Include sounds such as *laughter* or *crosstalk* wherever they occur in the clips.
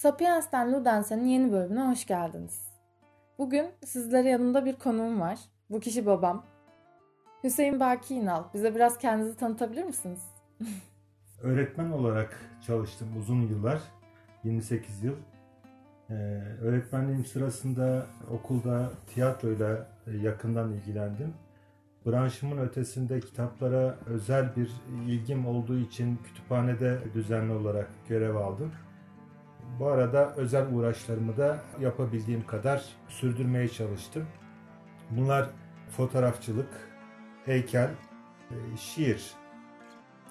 Sapiens'ten Ludense'nin yeni bölümüne hoş geldiniz. Bugün sizlere yanımda bir konuğum var. Bu kişi babam. Hüseyin Baki İnal. Bize biraz kendinizi tanıtabilir misiniz? *laughs* Öğretmen olarak çalıştım uzun yıllar. 28 yıl. Ee, öğretmenliğim sırasında okulda tiyatroyla yakından ilgilendim. Branşımın ötesinde kitaplara özel bir ilgim olduğu için kütüphanede düzenli olarak görev aldım. Bu arada özel uğraşlarımı da yapabildiğim kadar sürdürmeye çalıştım. Bunlar fotoğrafçılık, heykel, e, şiir.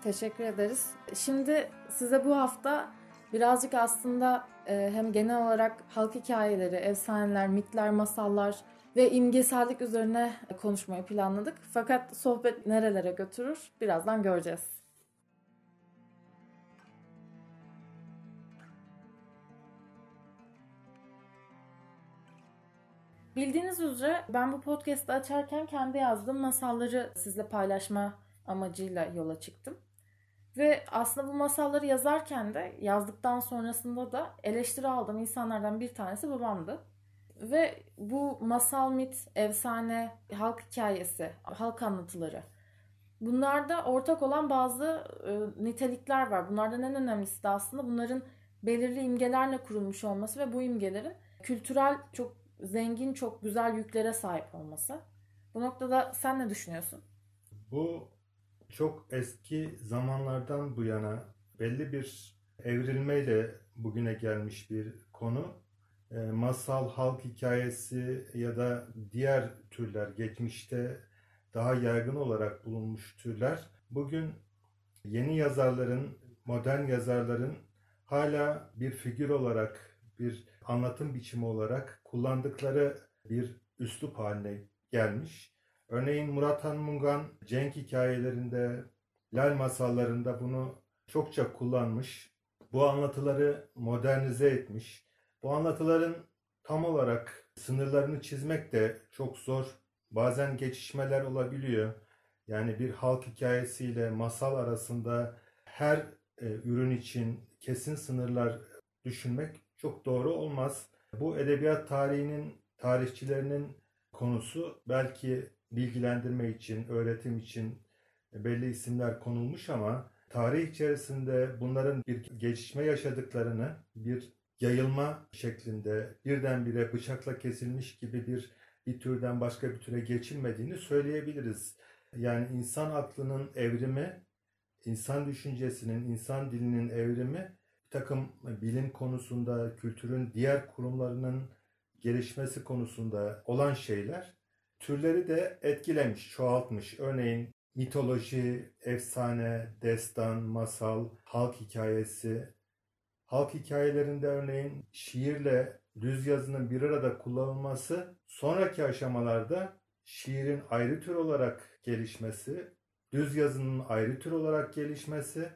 Teşekkür ederiz. Şimdi size bu hafta birazcık aslında e, hem genel olarak halk hikayeleri, efsaneler, mitler, masallar ve imgesellik üzerine konuşmayı planladık. Fakat sohbet nerelere götürür birazdan göreceğiz. Bildiğiniz üzere ben bu podcast'ı açarken kendi yazdığım masalları sizle paylaşma amacıyla yola çıktım. Ve aslında bu masalları yazarken de yazdıktan sonrasında da eleştiri aldığım insanlardan bir tanesi babamdı. Ve bu masal, mit, efsane, halk hikayesi, halk anlatıları. Bunlarda ortak olan bazı e, nitelikler var. Bunlardan en önemlisi de aslında bunların belirli imgelerle kurulmuş olması ve bu imgelerin kültürel çok zengin, çok güzel yüklere sahip olması. Bu noktada sen ne düşünüyorsun? Bu çok eski zamanlardan bu yana belli bir evrilmeyle bugüne gelmiş bir konu. E, masal, halk hikayesi ya da diğer türler geçmişte daha yaygın olarak bulunmuş türler. Bugün yeni yazarların, modern yazarların hala bir figür olarak, bir anlatım biçimi olarak kullandıkları bir üslup haline gelmiş. Örneğin Murat Han Mungan Cenk hikayelerinde, Lal masallarında bunu çokça kullanmış. Bu anlatıları modernize etmiş. Bu anlatıların tam olarak sınırlarını çizmek de çok zor. Bazen geçişmeler olabiliyor. Yani bir halk hikayesiyle masal arasında her e, ürün için kesin sınırlar düşünmek çok doğru olmaz. Bu edebiyat tarihinin tarihçilerinin konusu belki bilgilendirme için, öğretim için belli isimler konulmuş ama tarih içerisinde bunların bir gelişme yaşadıklarını, bir yayılma şeklinde birdenbire bıçakla kesilmiş gibi bir bir türden başka bir türe geçilmediğini söyleyebiliriz. Yani insan aklının evrimi, insan düşüncesinin, insan dilinin evrimi takım bilim konusunda, kültürün diğer kurumlarının gelişmesi konusunda olan şeyler türleri de etkilemiş, çoğaltmış. Örneğin mitoloji, efsane, destan, masal, halk hikayesi. Halk hikayelerinde örneğin şiirle düz yazının bir arada kullanılması sonraki aşamalarda şiirin ayrı tür olarak gelişmesi, düz yazının ayrı tür olarak gelişmesi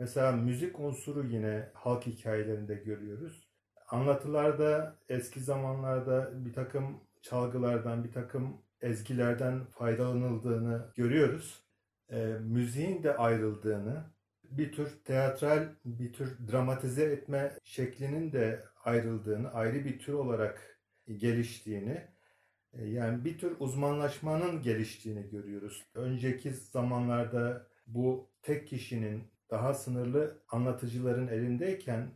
Mesela müzik unsuru yine halk hikayelerinde görüyoruz. Anlatılarda eski zamanlarda bir takım çalgılardan, bir takım ezgilerden faydalanıldığını görüyoruz. E, müziğin de ayrıldığını, bir tür teatral, bir tür dramatize etme şeklinin de ayrıldığını, ayrı bir tür olarak geliştiğini, e, yani bir tür uzmanlaşmanın geliştiğini görüyoruz. Önceki zamanlarda bu tek kişinin daha sınırlı anlatıcıların elindeyken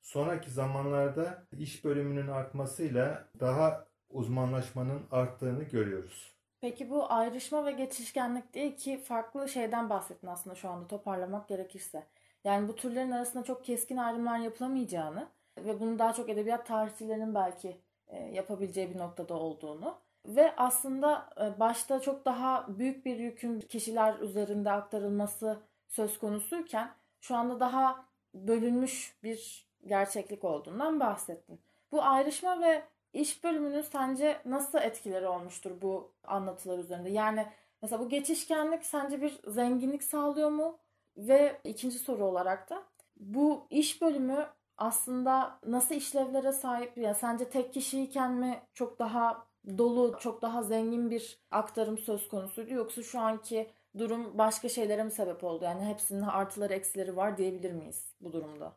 sonraki zamanlarda iş bölümünün artmasıyla daha uzmanlaşmanın arttığını görüyoruz. Peki bu ayrışma ve geçişkenlik değil ki farklı şeyden bahsettin aslında şu anda toparlamak gerekirse. Yani bu türlerin arasında çok keskin ayrımlar yapılamayacağını ve bunu daha çok edebiyat tarihçilerinin belki e, yapabileceği bir noktada olduğunu ve aslında e, başta çok daha büyük bir yükün kişiler üzerinde aktarılması söz konusuyken şu anda daha bölünmüş bir gerçeklik olduğundan bahsettin. Bu ayrışma ve iş bölümünün sence nasıl etkileri olmuştur bu anlatılar üzerinde? Yani mesela bu geçişkenlik sence bir zenginlik sağlıyor mu? Ve ikinci soru olarak da bu iş bölümü aslında nasıl işlevlere sahip? Yani sence tek kişiyken mi çok daha dolu, çok daha zengin bir aktarım söz konusuydu yoksa şu anki durum başka şeylere mi sebep oldu? Yani hepsinin artıları eksileri var diyebilir miyiz bu durumda?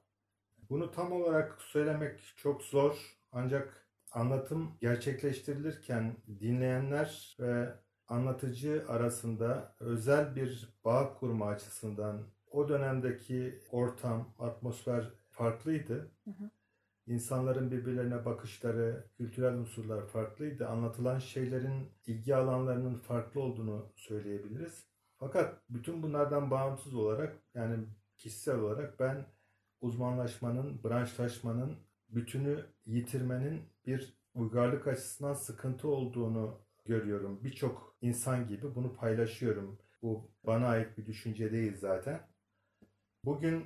Bunu tam olarak söylemek çok zor ancak anlatım gerçekleştirilirken dinleyenler ve anlatıcı arasında özel bir bağ kurma açısından o dönemdeki ortam, atmosfer farklıydı. Hı hı. İnsanların birbirlerine bakışları, kültürel unsurlar farklıydı. Anlatılan şeylerin ilgi alanlarının farklı olduğunu söyleyebiliriz. Fakat bütün bunlardan bağımsız olarak yani kişisel olarak ben uzmanlaşmanın, branşlaşmanın, bütünü yitirmenin bir uygarlık açısından sıkıntı olduğunu görüyorum. Birçok insan gibi bunu paylaşıyorum. Bu bana ait bir düşünce değil zaten. Bugün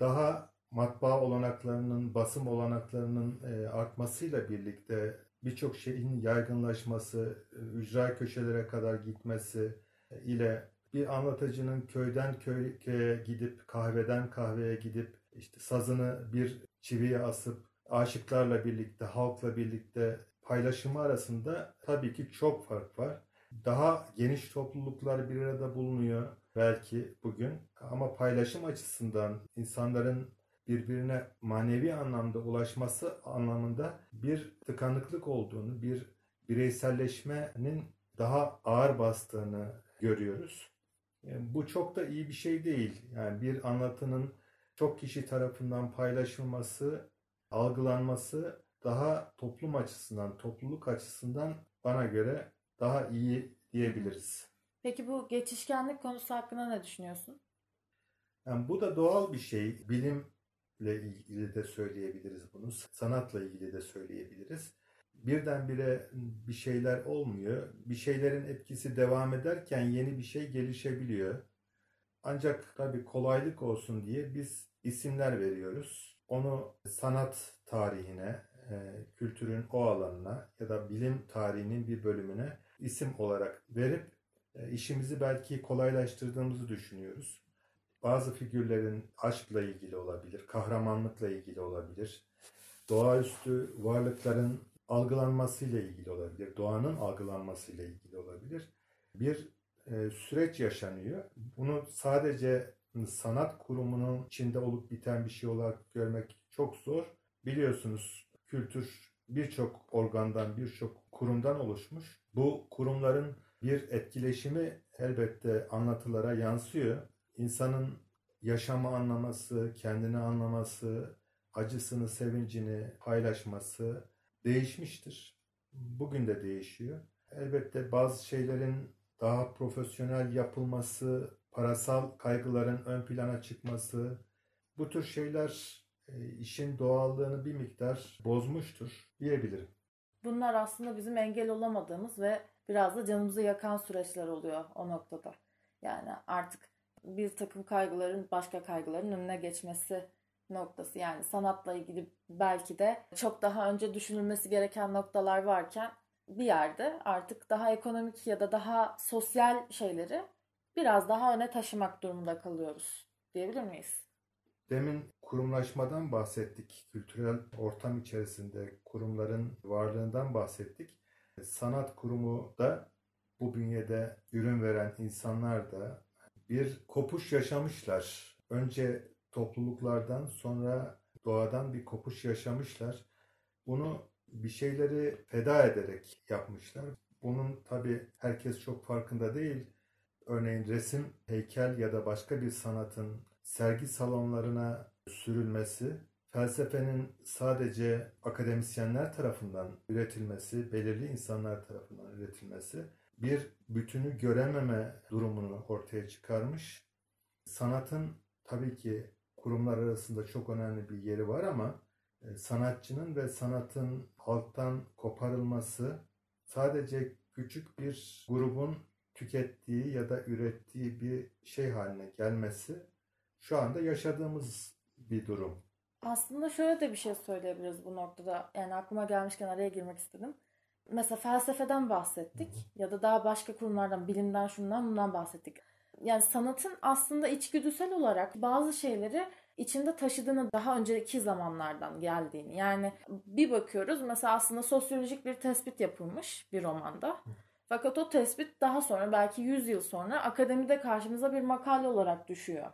daha matbaa olanaklarının, basım olanaklarının e, artmasıyla birlikte birçok şeyin yaygınlaşması, e, ücra köşelere kadar gitmesi e, ile bir anlatıcının köyden köy, köye gidip, kahveden kahveye gidip, işte sazını bir çiviye asıp, aşıklarla birlikte, halkla birlikte paylaşımı arasında tabii ki çok fark var. Daha geniş topluluklar bir arada bulunuyor belki bugün ama paylaşım açısından insanların birbirine manevi anlamda ulaşması anlamında bir tıkanıklık olduğunu, bir bireyselleşmenin daha ağır bastığını görüyoruz. Bu çok da iyi bir şey değil. Yani bir anlatının çok kişi tarafından paylaşılması, algılanması daha toplum açısından, topluluk açısından bana göre daha iyi diyebiliriz. Peki bu geçişkenlik konusu hakkında ne düşünüyorsun? Yani bu da doğal bir şey. Bilimle ilgili de söyleyebiliriz bunu. Sanatla ilgili de söyleyebiliriz. Birdenbire bir şeyler olmuyor. Bir şeylerin etkisi devam ederken yeni bir şey gelişebiliyor. Ancak tabii kolaylık olsun diye biz isimler veriyoruz. Onu sanat tarihine, e, kültürün o alanına ya da bilim tarihinin bir bölümüne isim olarak verip e, işimizi belki kolaylaştırdığımızı düşünüyoruz. Bazı figürlerin aşkla ilgili olabilir, kahramanlıkla ilgili olabilir, doğaüstü varlıkların algılanmasıyla ilgili olabilir, doğanın algılanmasıyla ilgili olabilir. Bir e, süreç yaşanıyor. Bunu sadece sanat kurumunun içinde olup biten bir şey olarak görmek çok zor. Biliyorsunuz kültür birçok organdan, birçok kurumdan oluşmuş. Bu kurumların bir etkileşimi elbette anlatılara yansıyor. İnsanın yaşamı anlaması, kendini anlaması, acısını, sevincini paylaşması değişmiştir. Bugün de değişiyor. Elbette bazı şeylerin daha profesyonel yapılması, parasal kaygıların ön plana çıkması, bu tür şeyler e, işin doğallığını bir miktar bozmuştur diyebilirim. Bunlar aslında bizim engel olamadığımız ve biraz da canımızı yakan süreçler oluyor o noktada. Yani artık bir takım kaygıların başka kaygıların önüne geçmesi noktası. Yani sanatla ilgili belki de çok daha önce düşünülmesi gereken noktalar varken bir yerde artık daha ekonomik ya da daha sosyal şeyleri biraz daha öne taşımak durumunda kalıyoruz diyebilir miyiz? Demin kurumlaşmadan bahsettik. Kültürel ortam içerisinde kurumların varlığından bahsettik. Sanat kurumu da bu bünyede ürün veren insanlar da bir kopuş yaşamışlar. Önce topluluklardan sonra doğadan bir kopuş yaşamışlar. Bunu bir şeyleri feda ederek yapmışlar. Bunun tabi herkes çok farkında değil. Örneğin resim, heykel ya da başka bir sanatın sergi salonlarına sürülmesi, felsefenin sadece akademisyenler tarafından üretilmesi, belirli insanlar tarafından üretilmesi bir bütünü görememe durumunu ortaya çıkarmış. Sanatın tabii ki kurumlar arasında çok önemli bir yeri var ama e, sanatçının ve sanatın halktan koparılması sadece küçük bir grubun tükettiği ya da ürettiği bir şey haline gelmesi şu anda yaşadığımız bir durum. Aslında şöyle de bir şey söyleyebiliriz bu noktada. Yani aklıma gelmişken araya girmek istedim. Mesela felsefeden bahsettik ya da daha başka kurumlardan, bilimden, şundan bundan bahsettik. Yani sanatın aslında içgüdüsel olarak bazı şeyleri içinde taşıdığını daha önceki zamanlardan geldiğini. Yani bir bakıyoruz mesela aslında sosyolojik bir tespit yapılmış bir romanda. Fakat o tespit daha sonra belki 100 yıl sonra akademide karşımıza bir makale olarak düşüyor.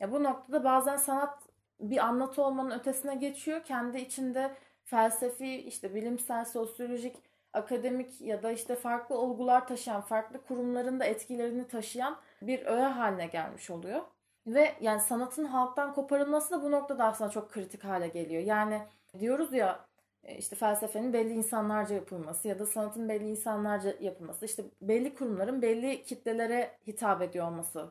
Ya bu noktada bazen sanat bir anlatı olmanın ötesine geçiyor. Kendi içinde felsefi, işte bilimsel, sosyolojik, akademik ya da işte farklı olgular taşıyan, farklı kurumların da etkilerini taşıyan bir öğe haline gelmiş oluyor. Ve yani sanatın halktan koparılması da bu noktada aslında çok kritik hale geliyor. Yani diyoruz ya e, işte felsefenin belli insanlarca yapılması ya da sanatın belli insanlarca yapılması, işte belli kurumların belli kitlelere hitap ediyor olması.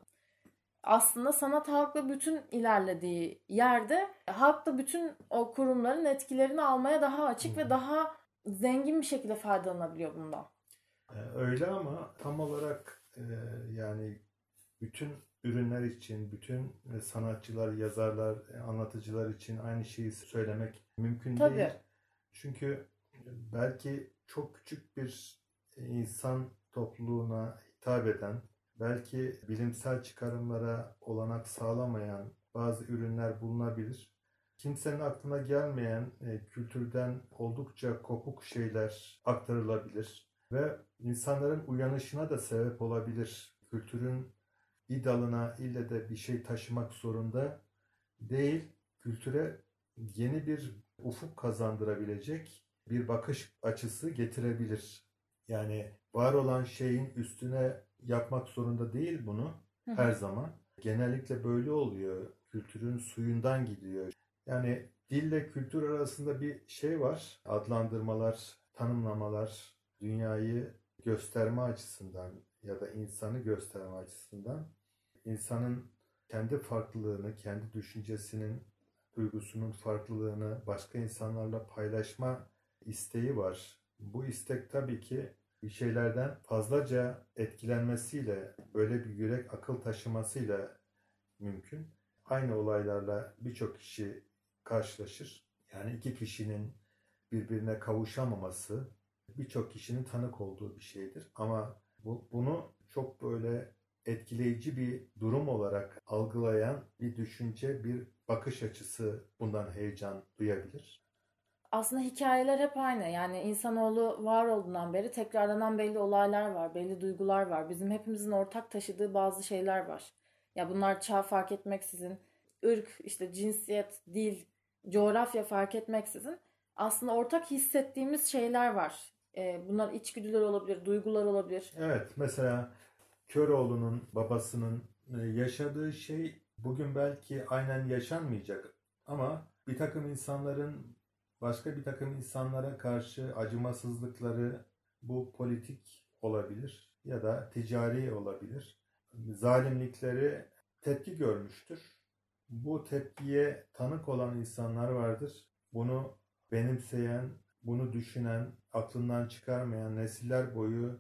Aslında sanat halkla bütün ilerlediği yerde halk da bütün o kurumların etkilerini almaya daha açık ve daha zengin bir şekilde faydalanabiliyor bundan. E, öyle ama tam olarak e, yani bütün ürünler için, bütün sanatçılar, yazarlar, anlatıcılar için aynı şeyi söylemek mümkün Tabii. değil. Çünkü belki çok küçük bir insan topluluğuna hitap eden, belki bilimsel çıkarımlara olanak sağlamayan bazı ürünler bulunabilir. Kimsenin aklına gelmeyen e, kültürden oldukça kopuk şeyler aktarılabilir ve insanların uyanışına da sebep olabilir. Kültürün bir dalına ille de bir şey taşımak zorunda değil. Kültüre yeni bir ufuk kazandırabilecek bir bakış açısı getirebilir. Yani var olan şeyin üstüne yapmak zorunda değil bunu her zaman. Genellikle böyle oluyor. Kültürün suyundan gidiyor. Yani dille kültür arasında bir şey var. Adlandırmalar, tanımlamalar, dünyayı gösterme açısından ya da insanı gösterme açısından insanın kendi farklılığını, kendi düşüncesinin, duygusunun farklılığını başka insanlarla paylaşma isteği var. Bu istek tabii ki bir şeylerden fazlaca etkilenmesiyle, böyle bir yürek akıl taşımasıyla mümkün. Aynı olaylarla birçok kişi karşılaşır. Yani iki kişinin birbirine kavuşamaması birçok kişinin tanık olduğu bir şeydir. Ama bu, bunu çok böyle etkileyici bir durum olarak algılayan bir düşünce, bir bakış açısı bundan heyecan duyabilir. Aslında hikayeler hep aynı. Yani insanoğlu var olduğundan beri tekrarlanan belli olaylar var, belli duygular var. Bizim hepimizin ortak taşıdığı bazı şeyler var. Ya bunlar çağ fark etmeksizin, ırk, işte cinsiyet, dil, coğrafya fark etmeksizin aslında ortak hissettiğimiz şeyler var. Ee, bunlar içgüdüler olabilir, duygular olabilir. Evet, mesela Köroğlu'nun babasının e, yaşadığı şey bugün belki aynen yaşanmayacak ama bir takım insanların başka bir takım insanlara karşı acımasızlıkları bu politik olabilir ya da ticari olabilir. Zalimlikleri tepki görmüştür. Bu tepkiye tanık olan insanlar vardır. Bunu benimseyen, bunu düşünen, aklından çıkarmayan, nesiller boyu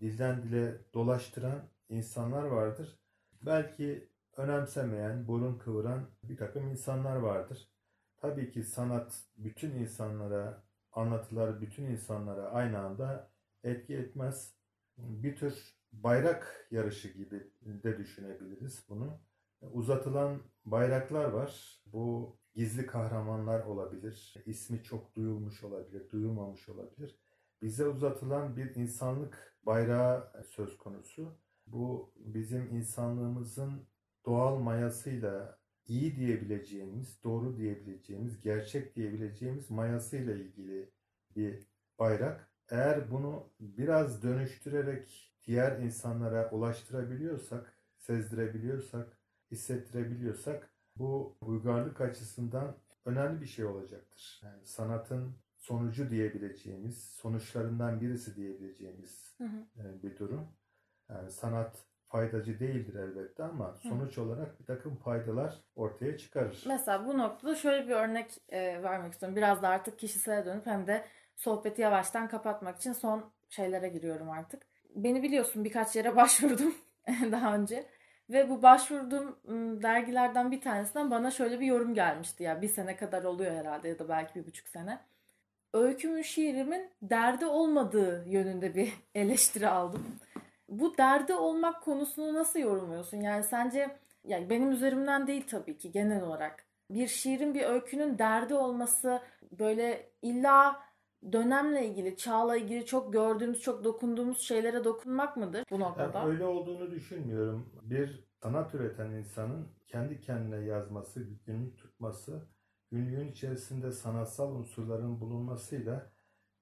dilden dile dolaştıran insanlar vardır. Belki önemsemeyen, burun kıvıran bir takım insanlar vardır. Tabii ki sanat bütün insanlara, anlatılar bütün insanlara aynı anda etki etmez. Bir tür bayrak yarışı gibi de düşünebiliriz bunu. Uzatılan bayraklar var. Bu gizli kahramanlar olabilir. İsmi çok duyulmuş olabilir, duyulmamış olabilir. Bize uzatılan bir insanlık bayrağı söz konusu. Bu bizim insanlığımızın doğal mayasıyla iyi diyebileceğimiz, doğru diyebileceğimiz, gerçek diyebileceğimiz mayasıyla ilgili bir bayrak. Eğer bunu biraz dönüştürerek diğer insanlara ulaştırabiliyorsak, sezdirebiliyorsak, hissettirebiliyorsak bu uygarlık açısından önemli bir şey olacaktır. Yani sanatın sonucu diyebileceğimiz, sonuçlarından birisi diyebileceğimiz hı hı. E, bir durum. Yani sanat faydacı değildir elbette ama sonuç hı. olarak bir takım faydalar ortaya çıkarır. Mesela bu noktada şöyle bir örnek e, vermek istiyorum. Biraz da artık kişisele dönüp hem de sohbeti yavaştan kapatmak için son şeylere giriyorum artık. Beni biliyorsun birkaç yere *laughs* başvurdum *laughs* daha önce. Ve bu başvurduğum dergilerden bir tanesinden bana şöyle bir yorum gelmişti. Ya bir sene kadar oluyor herhalde ya da belki bir buçuk sene. Öykümün şiirimin derdi olmadığı yönünde bir *laughs* eleştiri aldım. Bu derdi olmak konusunu nasıl yorumluyorsun? Yani sence yani benim üzerimden değil tabii ki genel olarak. Bir şiirin bir öykünün derdi olması böyle illa dönemle ilgili, çağla ilgili çok gördüğümüz, çok dokunduğumuz şeylere dokunmak mıdır bu noktada? Yani öyle olduğunu düşünmüyorum. Bir sanat üreten insanın kendi kendine yazması, günlük tutması, günlüğün içerisinde sanatsal unsurların bulunmasıyla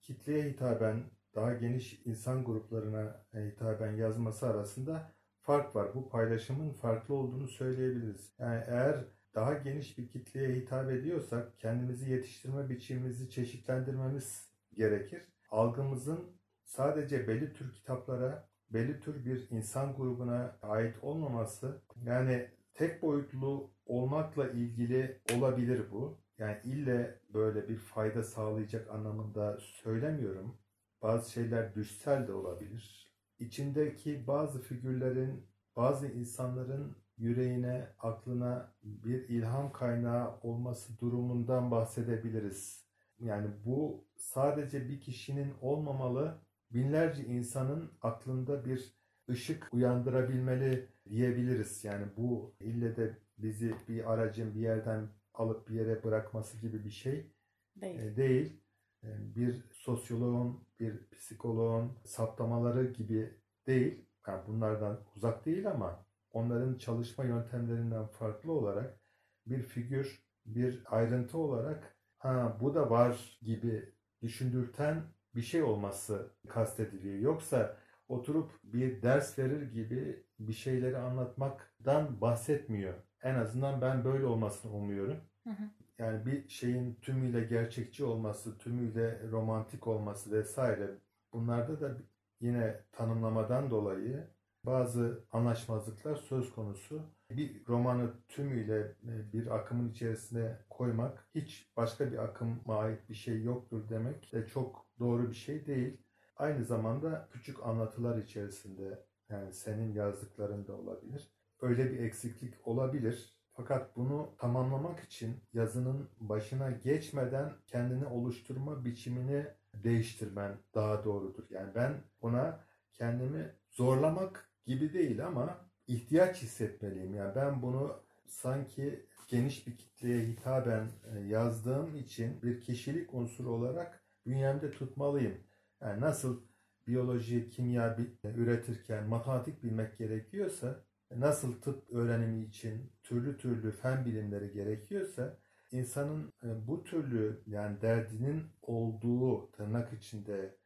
kitleye hitaben, daha geniş insan gruplarına hitaben yazması arasında fark var. Bu paylaşımın farklı olduğunu söyleyebiliriz. Yani eğer daha geniş bir kitleye hitap ediyorsak kendimizi yetiştirme biçimimizi çeşitlendirmemiz gerekir. Algımızın sadece belli tür kitaplara, belli tür bir insan grubuna ait olmaması yani tek boyutlu olmakla ilgili olabilir bu. Yani ille böyle bir fayda sağlayacak anlamında söylemiyorum. Bazı şeyler düşsel de olabilir. İçindeki bazı figürlerin, bazı insanların yüreğine, aklına bir ilham kaynağı olması durumundan bahsedebiliriz. Yani bu sadece bir kişinin olmamalı, binlerce insanın aklında bir ışık uyandırabilmeli diyebiliriz. Yani bu ille de bizi bir aracın bir yerden alıp bir yere bırakması gibi bir şey Değil. e, değil. E, Bir sosyoloğun, bir psikoloğun saptamaları gibi değil. Yani bunlardan uzak değil ama onların çalışma yöntemlerinden farklı olarak bir figür, bir ayrıntı olarak ha bu da var gibi düşündürten bir şey olması kastediliyor. Yoksa oturup bir ders verir gibi bir şeyleri anlatmaktan bahsetmiyor. En azından ben böyle olmasını umuyorum. Hı hı. Yani bir şeyin tümüyle gerçekçi olması, tümüyle romantik olması vesaire bunlarda da yine tanımlamadan dolayı bazı anlaşmazlıklar söz konusu. Bir romanı tümüyle e, bir akımın içerisine koymak hiç başka bir akıma ait bir şey yoktur demek de çok doğru bir şey değil. Aynı zamanda küçük anlatılar içerisinde yani senin yazdıkların da olabilir. Öyle bir eksiklik olabilir. Fakat bunu tamamlamak için yazının başına geçmeden kendini oluşturma biçimini değiştirmen daha doğrudur. Yani ben buna kendimi zorlamak gibi değil ama ihtiyaç hissetmeliyim. Yani ben bunu sanki geniş bir kitleye hitaben e, yazdığım için bir kişilik unsuru olarak bünyemde tutmalıyım. Yani nasıl biyoloji, kimya üretirken matematik bilmek gerekiyorsa, nasıl tıp öğrenimi için türlü türlü fen bilimleri gerekiyorsa, insanın e, bu türlü yani derdinin olduğu tırnak içinde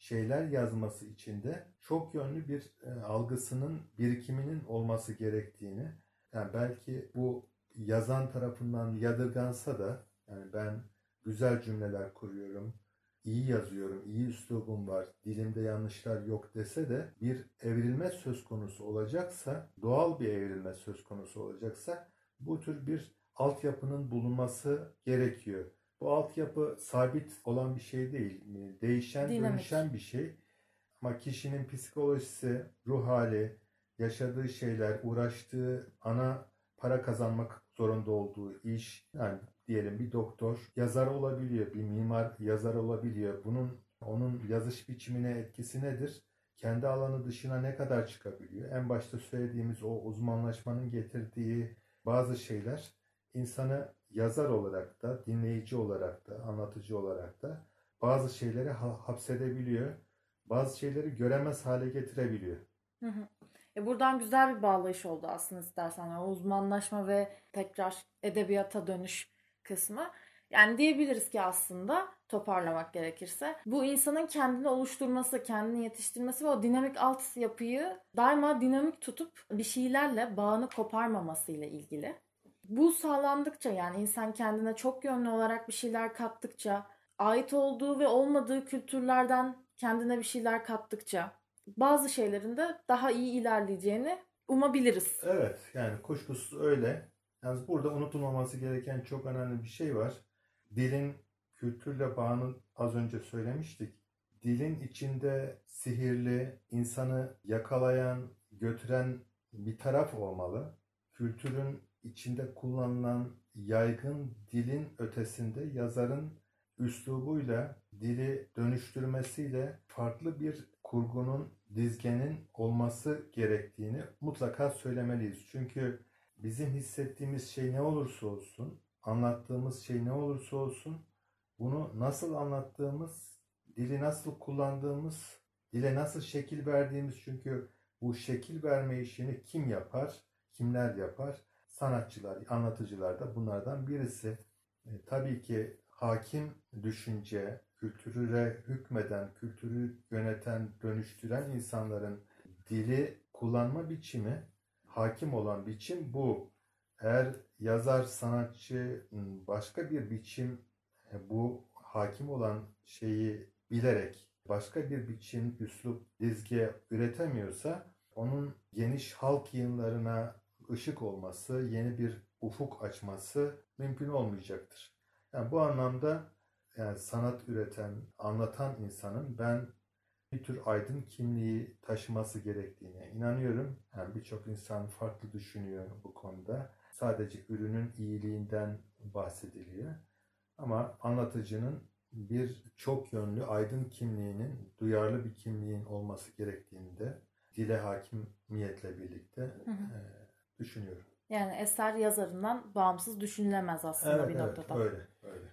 şeyler yazması için de çok yönlü bir e, algısının birikiminin olması gerektiğini yani belki bu yazan tarafından yadırgansa da yani ben güzel cümleler kuruyorum, iyi yazıyorum, iyi üslubum var, dilimde yanlışlar yok dese de bir evrilme söz konusu olacaksa, doğal bir evrilme söz konusu olacaksa bu tür bir altyapının bulunması gerekiyor. Bu altyapı sabit olan bir şey değil. Değişen, Dinamik. dönüşen bir şey. Ama kişinin psikolojisi, ruh hali, yaşadığı şeyler, uğraştığı ana para kazanmak zorunda olduğu iş, yani diyelim bir doktor yazar olabiliyor, bir mimar yazar olabiliyor. Bunun onun yazış biçimine etkisi nedir? Kendi alanı dışına ne kadar çıkabiliyor? En başta söylediğimiz o uzmanlaşmanın getirdiği bazı şeyler insanı yazar olarak da, dinleyici olarak da, anlatıcı olarak da bazı şeyleri ha- hapsedebiliyor. Bazı şeyleri göremez hale getirebiliyor. Hı hı. E buradan güzel bir bağlayış oldu aslında istersen. Yani uzmanlaşma ve tekrar edebiyata dönüş kısmı. Yani diyebiliriz ki aslında toparlamak gerekirse bu insanın kendini oluşturması, kendini yetiştirmesi ve o dinamik alt yapıyı daima dinamik tutup bir şeylerle bağını koparmaması ile ilgili. Bu sağlandıkça yani insan kendine çok yönlü olarak bir şeyler kattıkça, ait olduğu ve olmadığı kültürlerden kendine bir şeyler kattıkça bazı şeylerin de daha iyi ilerleyeceğini umabiliriz. Evet yani kuşkusuz öyle. Yalnız burada unutulmaması gereken çok önemli bir şey var. Dilin kültürle bağını az önce söylemiştik. Dilin içinde sihirli, insanı yakalayan, götüren bir taraf olmalı. Kültürün içinde kullanılan yaygın dilin ötesinde yazarın üslubuyla dili dönüştürmesiyle farklı bir kurgunun, dizgenin olması gerektiğini mutlaka söylemeliyiz. Çünkü bizim hissettiğimiz şey ne olursa olsun, anlattığımız şey ne olursa olsun, bunu nasıl anlattığımız, dili nasıl kullandığımız, dile nasıl şekil verdiğimiz çünkü bu şekil verme işini kim yapar, kimler yapar? Sanatçılar, anlatıcılar da bunlardan birisi. E, tabii ki hakim düşünce, kültüre hükmeden, kültürü yöneten, dönüştüren insanların dili kullanma biçimi, hakim olan biçim bu. Eğer yazar, sanatçı başka bir biçim e, bu hakim olan şeyi bilerek başka bir biçim, üslup, dizge üretemiyorsa onun geniş halk yayınlarına ışık olması, yeni bir ufuk açması mümkün olmayacaktır. Yani bu anlamda yani sanat üreten, anlatan insanın ben bir tür aydın kimliği taşıması gerektiğine inanıyorum. Yani birçok insan farklı düşünüyor bu konuda. Sadece ürünün iyiliğinden bahsediliyor. Ama anlatıcının bir çok yönlü aydın kimliğinin, duyarlı bir kimliğin olması gerektiğini de dile hakimiyetle birlikte Hı hı. e, düşünüyorum. Yani eser yazarından bağımsız düşünülemez aslında Evet, bir evet, noktada. öyle, öyle.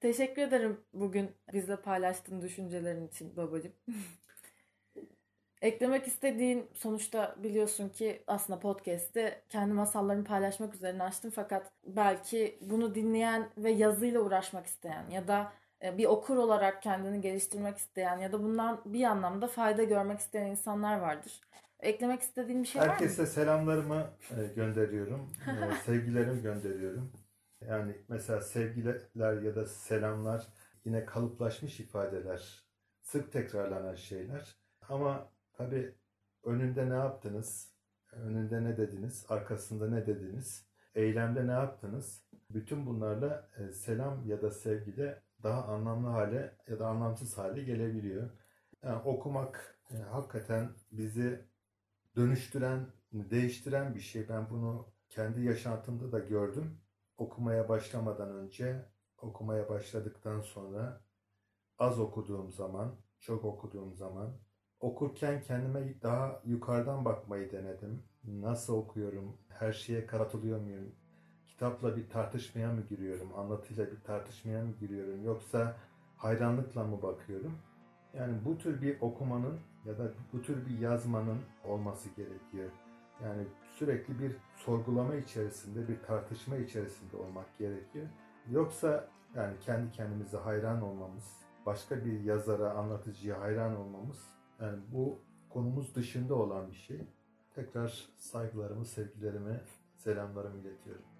Teşekkür ederim bugün bizle paylaştığın düşüncelerin için babacığım. *laughs* Eklemek istediğin sonuçta biliyorsun ki aslında podcast'te kendi masallarımı paylaşmak üzerine açtım fakat belki bunu dinleyen ve yazıyla uğraşmak isteyen ya da e, bir okur olarak kendini geliştirmek isteyen ya da bundan bir anlamda fayda görmek isteyen insanlar vardır. Eklemek istediğin bir şey var mı? Herkese selamlarımı e, gönderiyorum. E, *laughs* sevgilerimi gönderiyorum. Yani mesela sevgiler ya da selamlar yine kalıplaşmış ifadeler, sık tekrarlanan şeyler. Ama tabii önünde ne yaptınız, önünde ne dediniz, arkasında ne dediniz, eylemde ne yaptınız? Bütün bunlarla e, selam ya da sevgi de daha anlamlı hale ya da anlamsız hale gelebiliyor. Yani okumak e, hakikaten bizi dönüştüren, değiştiren bir şey. Ben bunu kendi yaşantımda da gördüm. Okumaya başlamadan önce, okumaya başladıktan sonra, az okuduğum zaman, çok okuduğum zaman, okurken kendime daha yukarıdan bakmayı denedim. Nasıl okuyorum, her şeye katılıyor muyum, kitapla bir tartışmaya mı giriyorum, anlatıyla bir tartışmaya mı giriyorum, yoksa hayranlıkla mı bakıyorum? Yani bu tür bir okumanın ya da bu tür bir yazmanın olması gerekiyor. Yani sürekli bir sorgulama içerisinde, bir tartışma içerisinde olmak gerekiyor. Yoksa yani kendi kendimize hayran olmamız, başka bir yazara, anlatıcıya hayran olmamız yani bu konumuz dışında olan bir şey. Tekrar saygılarımı, sevgilerimi, selamlarımı iletiyorum.